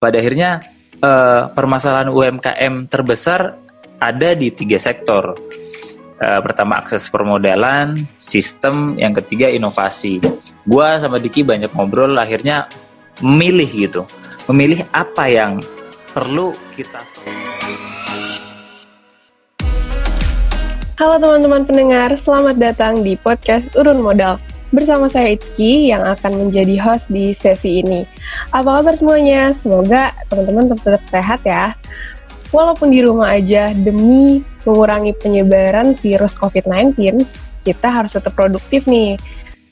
pada akhirnya uh, permasalahan UMKM terbesar ada di tiga sektor. Uh, pertama akses permodalan, sistem, yang ketiga inovasi. Gua sama Diki banyak ngobrol, akhirnya memilih gitu, memilih apa yang perlu kita. Halo teman-teman pendengar, selamat datang di podcast Urun Modal. Bersama saya Itki yang akan menjadi host di sesi ini. Apa kabar semuanya? Semoga teman-teman tetap sehat ya. Walaupun di rumah aja, demi mengurangi penyebaran virus COVID-19, kita harus tetap produktif nih.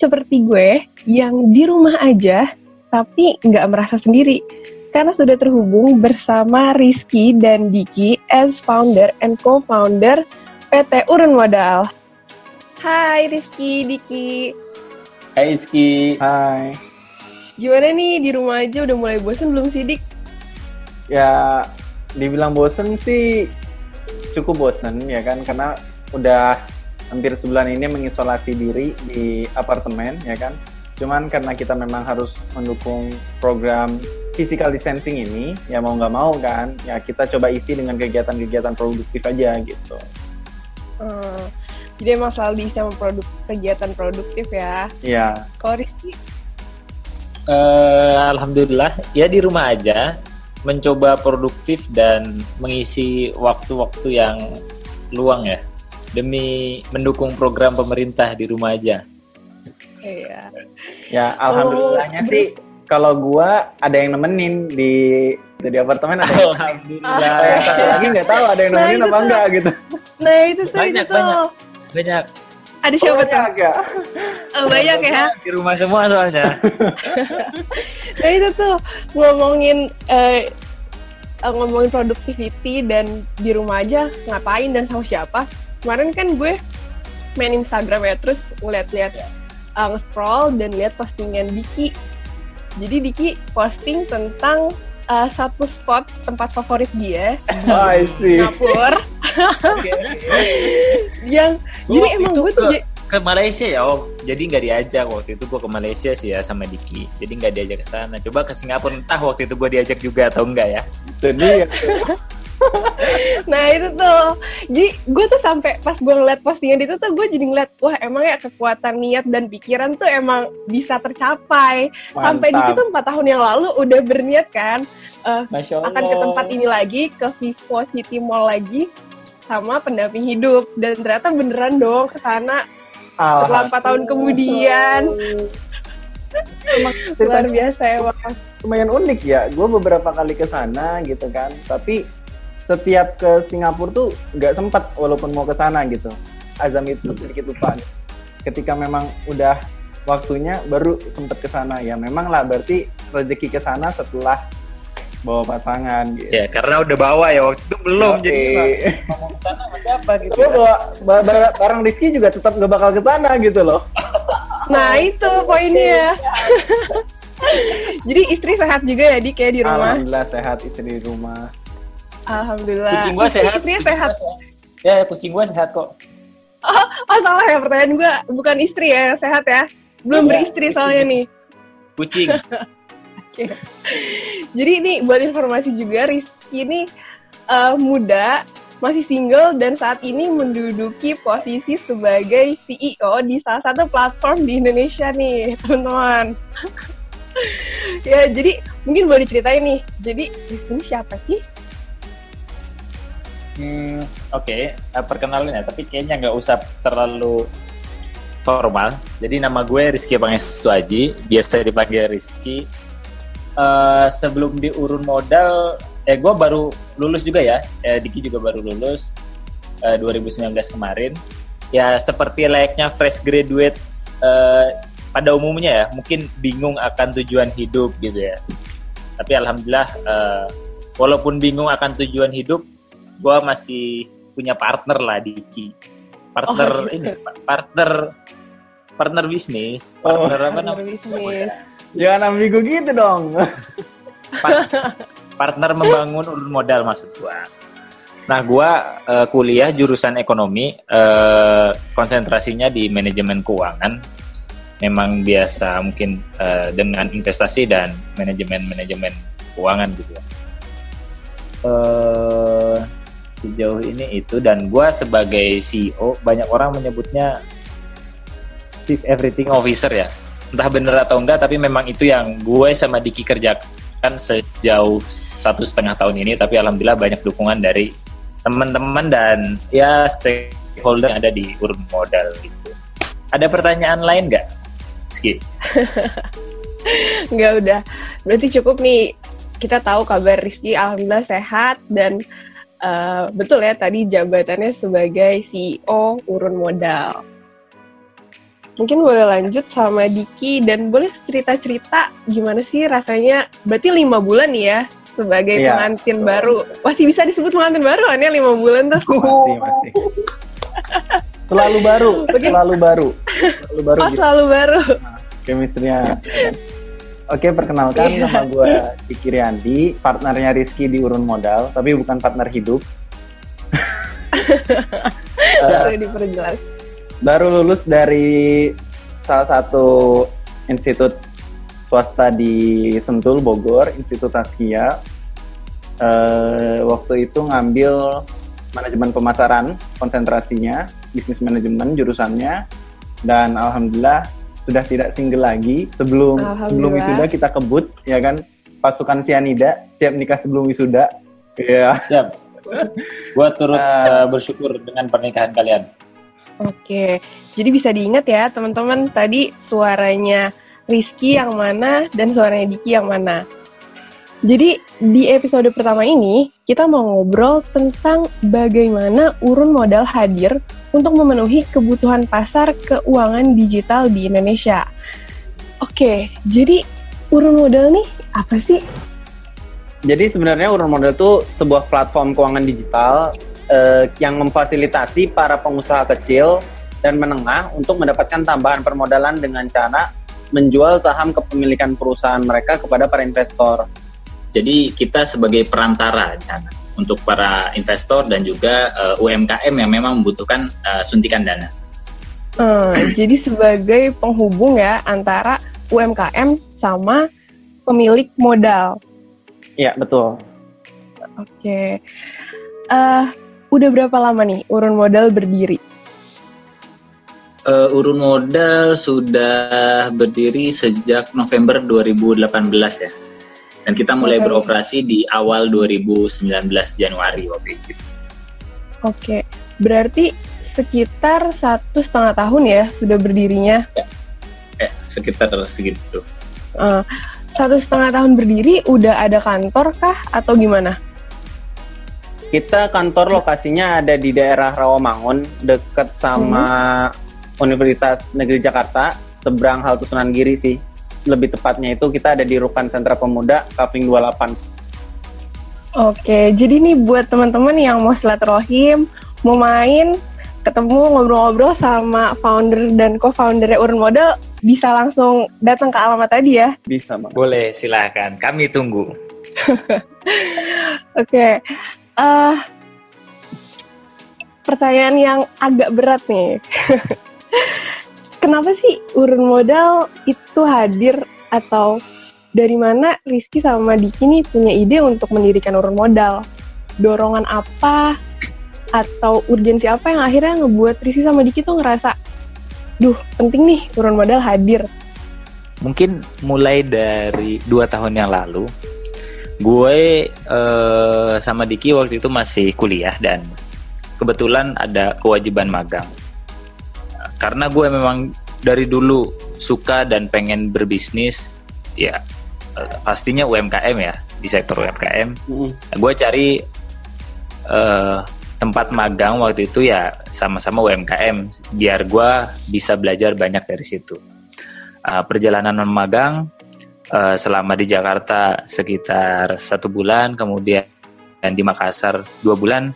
Seperti gue yang di rumah aja, tapi nggak merasa sendiri. Karena sudah terhubung bersama Rizky dan Diki as founder and co-founder PT Urun Modal. Hai Rizky, Diki. Hai Rizky. Hai. Gimana nih di rumah aja udah mulai bosen belum sih Dik? Ya, dibilang bosen sih cukup bosen ya kan karena udah hampir sebulan ini mengisolasi diri di apartemen ya kan. Cuman karena kita memang harus mendukung program physical distancing ini, ya mau nggak mau kan, ya kita coba isi dengan kegiatan-kegiatan produktif aja gitu. Hmm, jadi emang selalu diisi sama produk kegiatan produktif ya. Iya. Kalau Rizky? Uh, Alhamdulillah ya di rumah aja mencoba produktif dan mengisi waktu-waktu yang luang ya demi mendukung program pemerintah di rumah aja. Iya. Ya alhamdulillahnya Oh, sih kalau gua ada yang nemenin di di apartemen ada yang Alhamdulillah. yang satu lagi nggak tahu ada yang Nah, nemenin itu apa enggak gitu. Nah itu tuh, Banyak, itu tuh. banyak. Banyak. Ada siapa tuh? Banyak ya. Oh, banyak ya. Di rumah semua soalnya. Nah itu tuh ngomongin eh, eh, ngomongin productivity dan di rumah aja ngapain dan sama siapa. Kemarin kan gue main Instagram ya terus ngeliat-liat eh, nge-scroll dan lihat postingan Diki. Jadi Diki posting tentang eh, satu spot tempat favorit dia di Oh, I Oke. yang Gua jadi emang itu gue tuh ke, j- ke Malaysia ya om jadi nggak diajak waktu itu gue ke Malaysia sih ya sama Diki jadi nggak diajak ke sana coba ke Singapura entah waktu itu gue diajak juga atau enggak ya Itu dia. Nah itu tuh, jadi gue tuh sampai pas gue ngeliat postingan itu tuh gue jadi ngeliat wah emang ya kekuatan niat dan pikiran tuh emang bisa tercapai. Sampai di situ empat tahun yang lalu udah berniat kan Masya Allah. akan ke tempat ini lagi ke Vivo City Mall lagi sama pendamping hidup dan ternyata beneran dong ke sana setelah empat tahun kemudian luar biasa emang. lumayan unik ya. Gue beberapa kali ke sana gitu kan. Tapi setiap ke Singapura tuh nggak sempat walaupun mau ke sana gitu. Azam itu sedikit lupa. Ketika memang udah waktunya baru sempet ke sana ya. Memang lah berarti rezeki ke sana setelah bawa pasangan gitu. ya karena udah bawa ya waktu itu belum Oke. jadi mau ke sana sama siapa gitu Tapi bawa ba- ba- barang Rizky juga tetap gak bakal ke sana gitu loh. Nah itu poinnya. jadi istri sehat juga ya di kayak di rumah. Alhamdulillah sehat istri di rumah. Alhamdulillah. kucing gua sehat Istrinya kucing sehat. gua sehat. ya kucing gua sehat kok Oh salah ya pertanyaan gue bukan istri ya yang sehat ya. Belum Iya, beristri soalnya nih. kucing Jadi ini buat informasi juga Rizky ini eh, muda, masih single dan saat ini menduduki posisi sebagai CEO di salah satu platform di Indonesia nih teman-teman. ya jadi mungkin boleh diceritain nih. Jadi Rizky siapa sih? Hmm, Oke, eh, perkenalin ya, tapi kayaknya nggak usah terlalu formal. Jadi nama gue Rizky Pangestu Aji, biasa dipanggil Rizky. Eh, sebelum diurun modal, eh gue baru lulus juga ya, eh, Diki juga baru lulus eh, 2019 kemarin. Ya seperti layaknya fresh graduate eh, pada umumnya ya, mungkin bingung akan tujuan hidup gitu ya. Tapi alhamdulillah, eh, walaupun bingung akan tujuan hidup, gue masih punya partner lah di Ci. Partner Oh, gitu. ini pa- partner partner bisnis, Oh. partner apa namanya? Jangan ambigu gitu dong. Pa- partner membangun urun modal maksud gua. Nah, gua eh, kuliah jurusan ekonomi, eh, konsentrasinya di manajemen keuangan. Memang biasa mungkin eh, dengan investasi dan manajemen-manajemen keuangan gitu ya. Uh, sejauh ini itu dan gue sebagai CEO banyak orang menyebutnya chief everything officer ya entah bener atau enggak tapi memang itu yang gue sama Diki kerjakan sejauh satu setengah tahun ini. Tapi alhamdulillah banyak dukungan dari teman-teman dan ya stakeholder yang ada di urun modal gitu ada pertanyaan lain nggak? Ski? Nggak udah. Berarti cukup nih. Kita tahu kabar Rizky alhamdulillah sehat dan uh, betul ya tadi jabatannya sebagai CEO urun modal. Mungkin boleh lanjut sama Diki dan boleh cerita-cerita gimana sih rasanya, berarti lima bulan ya sebagai iya, pengantin betul. baru. Masih bisa disebut pengantin baru kan ya lima bulan tuh? Masih, masih. selalu baru, selalu baru. Selalu baru. Oh, gitu. selalu baru. Nah, chemistry-nya. Oke, perkenalkan yeah. nama gue Diki Riandi, partnernya Rizky di Urun Modal, tapi bukan partner hidup. uh, diperjelas. Baru lulus dari salah satu institut swasta di Sentul, Bogor, Institut Taskia. Uh, waktu itu ngambil manajemen pemasaran, konsentrasinya, bisnis manajemen jurusannya, dan alhamdulillah sudah tidak single lagi. Sebelum sebelum wisuda kita kebut ya kan pasukan sianida siap nikah sebelum wisuda. Iya. Siap. Gua turut uh, bersyukur dengan pernikahan kalian. Oke, jadi bisa diingat ya teman-teman tadi suaranya Rizky yang mana dan suaranya Diki yang mana. Jadi di episode pertama ini kita mau ngobrol tentang bagaimana urun modal hadir untuk memenuhi kebutuhan pasar keuangan digital di Indonesia. Oke, jadi urun modal nih apa sih? Jadi sebenarnya urun modal itu sebuah platform keuangan digital eh, yang memfasilitasi para pengusaha kecil dan menengah untuk mendapatkan tambahan permodalan dengan cara menjual saham kepemilikan perusahaan mereka kepada para investor. Jadi kita sebagai perantara di sana untuk para investor dan juga uh, eh, UMKM yang memang membutuhkan uh, suntikan dana. Hmm, jadi sebagai penghubung ya antara UMKM sama pemilik modal. Iya betul. Oke, okay. uh, udah berapa lama nih urun modal berdiri? Uh, urun modal sudah berdiri sejak November 2018 ya dan kita mulai okay. beroperasi di awal 2019 Januari waktu itu. Oke, berarti sekitar satu setengah tahun ya sudah berdirinya? Ya, ya sekitar segitu. Uh, satu setengah tahun berdiri, udah ada kantor kah atau gimana? Kita kantor lokasinya ada di daerah Rawamangun, dekat sama hmm. Universitas Negeri Jakarta, seberang halte Sunan Giri sih lebih tepatnya itu kita ada di Rukan Sentra Pemuda Kavling 28. Oke, jadi nih buat teman-teman yang mau silaturahim, mau main, ketemu ngobrol-ngobrol sama founder dan co-foundernya Urun Model, bisa langsung datang ke alamat tadi ya? Bisa, Bang. Boleh, silakan. Kami tunggu. Oke. okay. Uh, pertanyaan yang agak berat nih. kenapa sih urun modal itu hadir atau dari mana Rizky sama Diki nih punya ide untuk mendirikan urun modal? Dorongan apa atau urgensi apa yang akhirnya ngebuat Rizky sama Diki tuh ngerasa, duh penting nih urun modal hadir? Mungkin mulai dari dua tahun yang lalu, gue uh, sama Diki waktu itu masih kuliah dan kebetulan ada kewajiban magang. Karena gue memang dari dulu suka dan pengen berbisnis ya uh, pastinya UMKM ya di sektor UMKM mm. gue cari uh, tempat magang waktu itu ya sama-sama UMKM biar gue bisa belajar banyak dari situ. Uh, perjalanan magang uh, selama di Jakarta sekitar satu bulan kemudian di Makassar dua bulan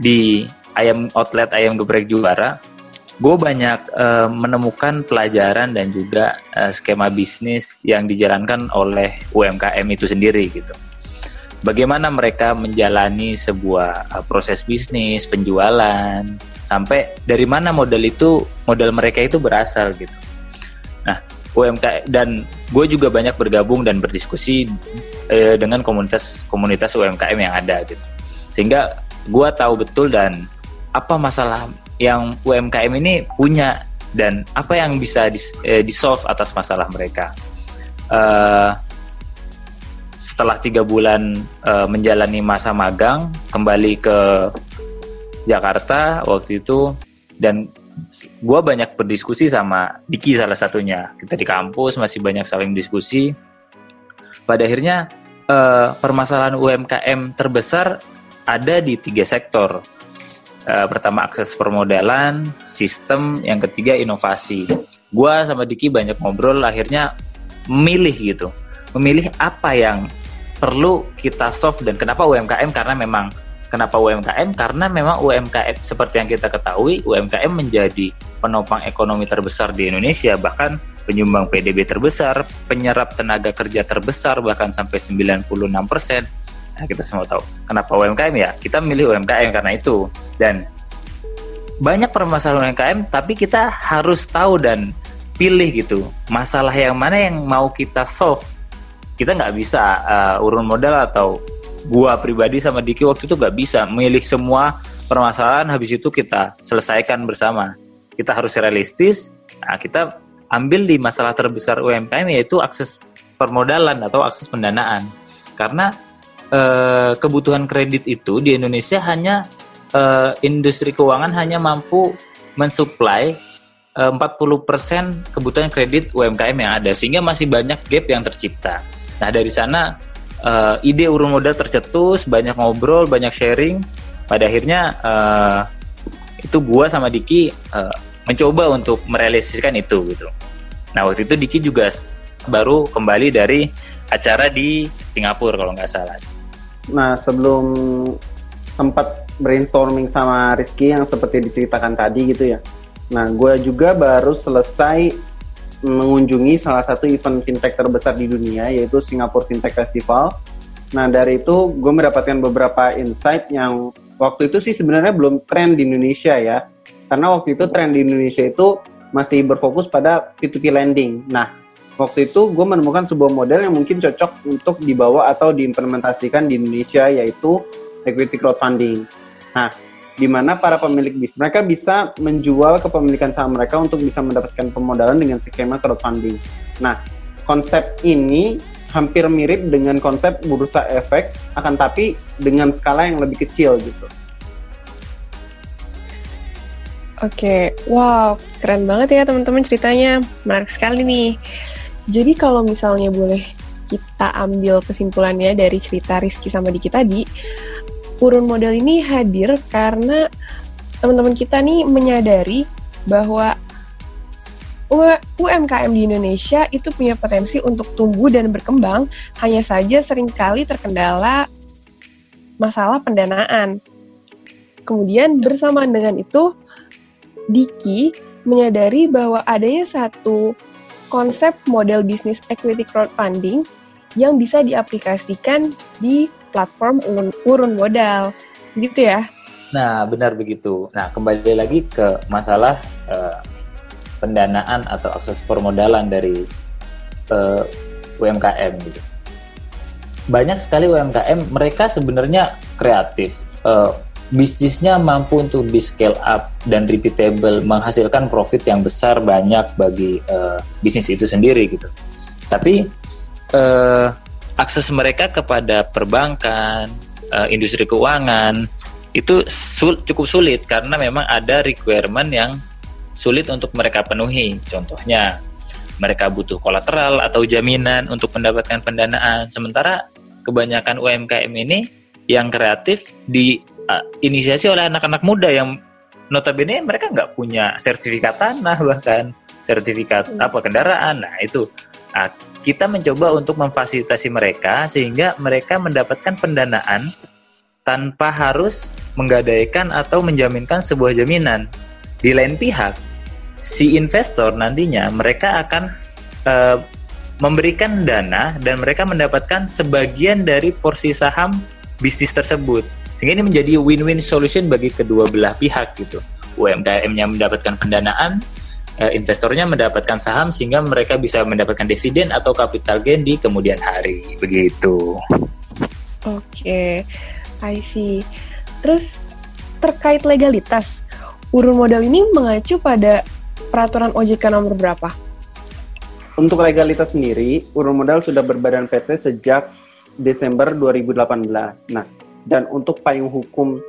di ayam outlet ayam geprek juara gue banyak uh, menemukan pelajaran dan juga uh, skema bisnis yang dijalankan oleh UMKM itu sendiri gitu. Bagaimana mereka menjalani sebuah uh, proses bisnis, penjualan, sampai dari mana modal itu, modal mereka itu berasal gitu. Nah, UMKM dan gue juga banyak bergabung dan berdiskusi eh, dengan komunitas komunitas UMKM yang ada gitu. Sehingga gue tahu betul dan apa masalah yang UMKM ini punya dan apa yang bisa di, eh, di solve atas masalah mereka. Uh, setelah tiga bulan uh, menjalani masa magang kembali ke Jakarta waktu itu dan gue banyak berdiskusi sama Diki salah satunya kita di kampus masih banyak saling diskusi pada akhirnya uh, permasalahan UMKM terbesar ada di tiga sektor. Uh, pertama akses permodalan, sistem, yang ketiga inovasi. Gua sama Diki banyak ngobrol, akhirnya memilih gitu, memilih apa yang perlu kita solve dan kenapa UMKM karena memang kenapa UMKM karena memang UMKM seperti yang kita ketahui UMKM menjadi penopang ekonomi terbesar di Indonesia. Bahkan penyumbang PDB terbesar, penyerap tenaga kerja terbesar bahkan sampai 96 persen. Nah, kita semua tahu kenapa UMKM ya? Kita milih UMKM karena itu. Dan banyak permasalahan UMKM tapi kita harus tahu dan pilih gitu. Masalah yang mana yang mau kita solve? Kita nggak bisa uh, urun modal atau gua pribadi sama Diki waktu itu nggak bisa milih semua permasalahan habis itu kita selesaikan bersama kita harus realistis nah, kita ambil di masalah terbesar UMKM yaitu akses permodalan atau akses pendanaan. Karena eh, kebutuhan kredit itu di Indonesia hanya eh, industri keuangan hanya mampu mensuplai eh, 40% kebutuhan kredit UMKM yang ada sehingga masih banyak gap yang tercipta. Nah, dari sana eh, ide urun modal tercetus, banyak ngobrol, banyak sharing. Pada akhirnya uh, itu gua sama Diki uh, mencoba untuk merealisasikan itu gitu. Nah waktu itu Diki juga baru kembali dari acara di Singapura kalau nggak salah. Nah sebelum sempat brainstorming sama Rizky yang seperti diceritakan tadi gitu ya. Nah gue juga baru selesai mengunjungi salah satu event fintech terbesar di dunia yaitu Singapore Fintech Festival. Nah dari itu gue mendapatkan beberapa insight yang waktu itu sih sebenarnya belum tren di Indonesia ya karena waktu itu tren di Indonesia itu masih berfokus pada P2P lending. Nah, waktu itu gue menemukan sebuah model yang mungkin cocok untuk dibawa atau diimplementasikan di Indonesia yaitu equity crowdfunding. Nah, di mana para pemilik bis mereka bisa menjual kepemilikan saham mereka untuk bisa mendapatkan pemodalan dengan skema crowdfunding. Nah, konsep ini hampir mirip dengan konsep bursa efek, akan tapi dengan skala yang lebih kecil gitu. Oke, wow, keren banget ya teman-teman ceritanya, menarik sekali nih. Jadi kalau misalnya boleh kita ambil kesimpulannya dari cerita Rizky sama Diki tadi, urun modal ini hadir karena teman-teman kita nih menyadari bahwa UMKM di Indonesia itu punya potensi untuk tumbuh dan berkembang, hanya saja sering kali terkendala masalah pendanaan. Kemudian bersamaan dengan itu, Diki menyadari bahwa adanya satu konsep model bisnis equity crowdfunding yang bisa diaplikasikan di platform urun modal, gitu ya? Nah, benar begitu. Nah, kembali lagi ke masalah uh, pendanaan atau akses permodalan dari uh, eh, UMKM gitu. Banyak sekali UMKM mereka sebenarnya kreatif. Uh, bisnisnya mampu untuk di scale up dan repeatable menghasilkan profit yang besar banyak bagi uh, bisnis itu sendiri gitu. Tapi uh, akses mereka kepada perbankan, uh, industri keuangan itu sul cukup sulit karena memang ada requirement yang sulit untuk mereka penuhi. Contohnya, mereka butuh kolateral atau jaminan untuk mendapatkan pendanaan. Sementara kebanyakan UMKM ini yang kreatif diinisiasi uh, oleh anak-anak muda yang notabene mereka nggak punya sertifikat tanah bahkan sertifikat apa kendaraan. Nah itu nah, kita mencoba untuk memfasilitasi mereka sehingga mereka mendapatkan pendanaan tanpa harus menggadaikan atau menjaminkan sebuah jaminan. Di lain pihak, si investor nantinya mereka akan uh, memberikan dana dan mereka mendapatkan sebagian dari porsi saham bisnis tersebut. Sehingga ini menjadi win-win solution bagi kedua belah pihak gitu. UMKM-nya mendapatkan pendanaan, uh, investornya mendapatkan saham sehingga mereka bisa mendapatkan dividen atau capital gain di kemudian hari begitu. Oke, okay. I see. Terus terkait legalitas, urun modal ini mengacu pada peraturan OJK nomor berapa? Untuk legalitas sendiri, urun modal sudah berbadan PT sejak Desember 2018. Nah, dan untuk payung hukum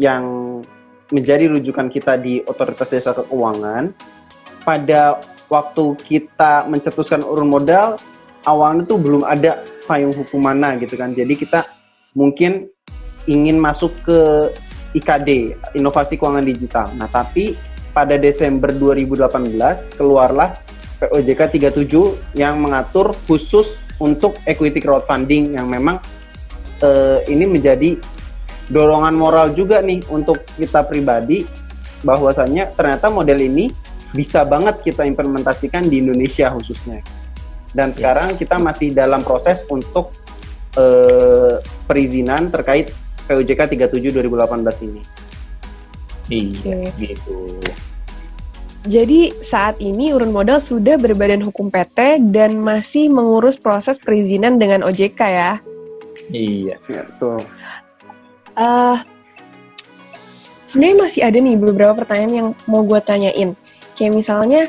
yang menjadi rujukan kita di Otoritas Jasa Keuangan, pada waktu kita mencetuskan urun modal, awalnya tuh belum ada payung hukum mana gitu kan. Jadi kita mungkin ingin masuk ke IKD, Inovasi Keuangan Digital. Nah, tapi pada Desember 2018 keluarlah POJK 37 yang mengatur khusus untuk equity crowdfunding yang memang uh, ini menjadi dorongan moral juga nih untuk kita pribadi bahwasannya ternyata model ini bisa banget kita implementasikan di Indonesia khususnya. Dan sekarang yes. kita masih dalam proses untuk uh, perizinan terkait POJK 37 2018 ini. Iya, gitu. Jadi saat ini urun modal sudah berbadan hukum PT dan masih mengurus proses perizinan dengan OJK ya. Iya, ya, betul. Uh, sebenarnya masih ada nih beberapa pertanyaan yang mau gue tanyain. Kayak misalnya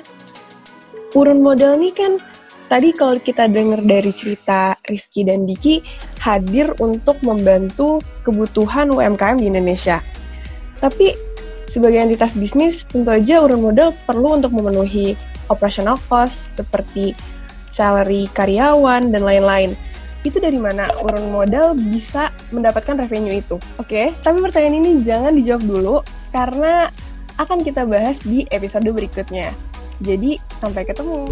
urun modal nih kan tadi kalau kita dengar dari cerita Rizky dan Diki hadir untuk membantu kebutuhan UMKM di Indonesia. Tapi sebagai entitas bisnis, tentu aja urun modal perlu untuk memenuhi operational cost seperti salary karyawan dan lain-lain. Itu dari mana urun modal bisa mendapatkan revenue itu? Oke, okay? tapi pertanyaan ini jangan dijawab dulu karena akan kita bahas di episode berikutnya. Jadi, sampai ketemu.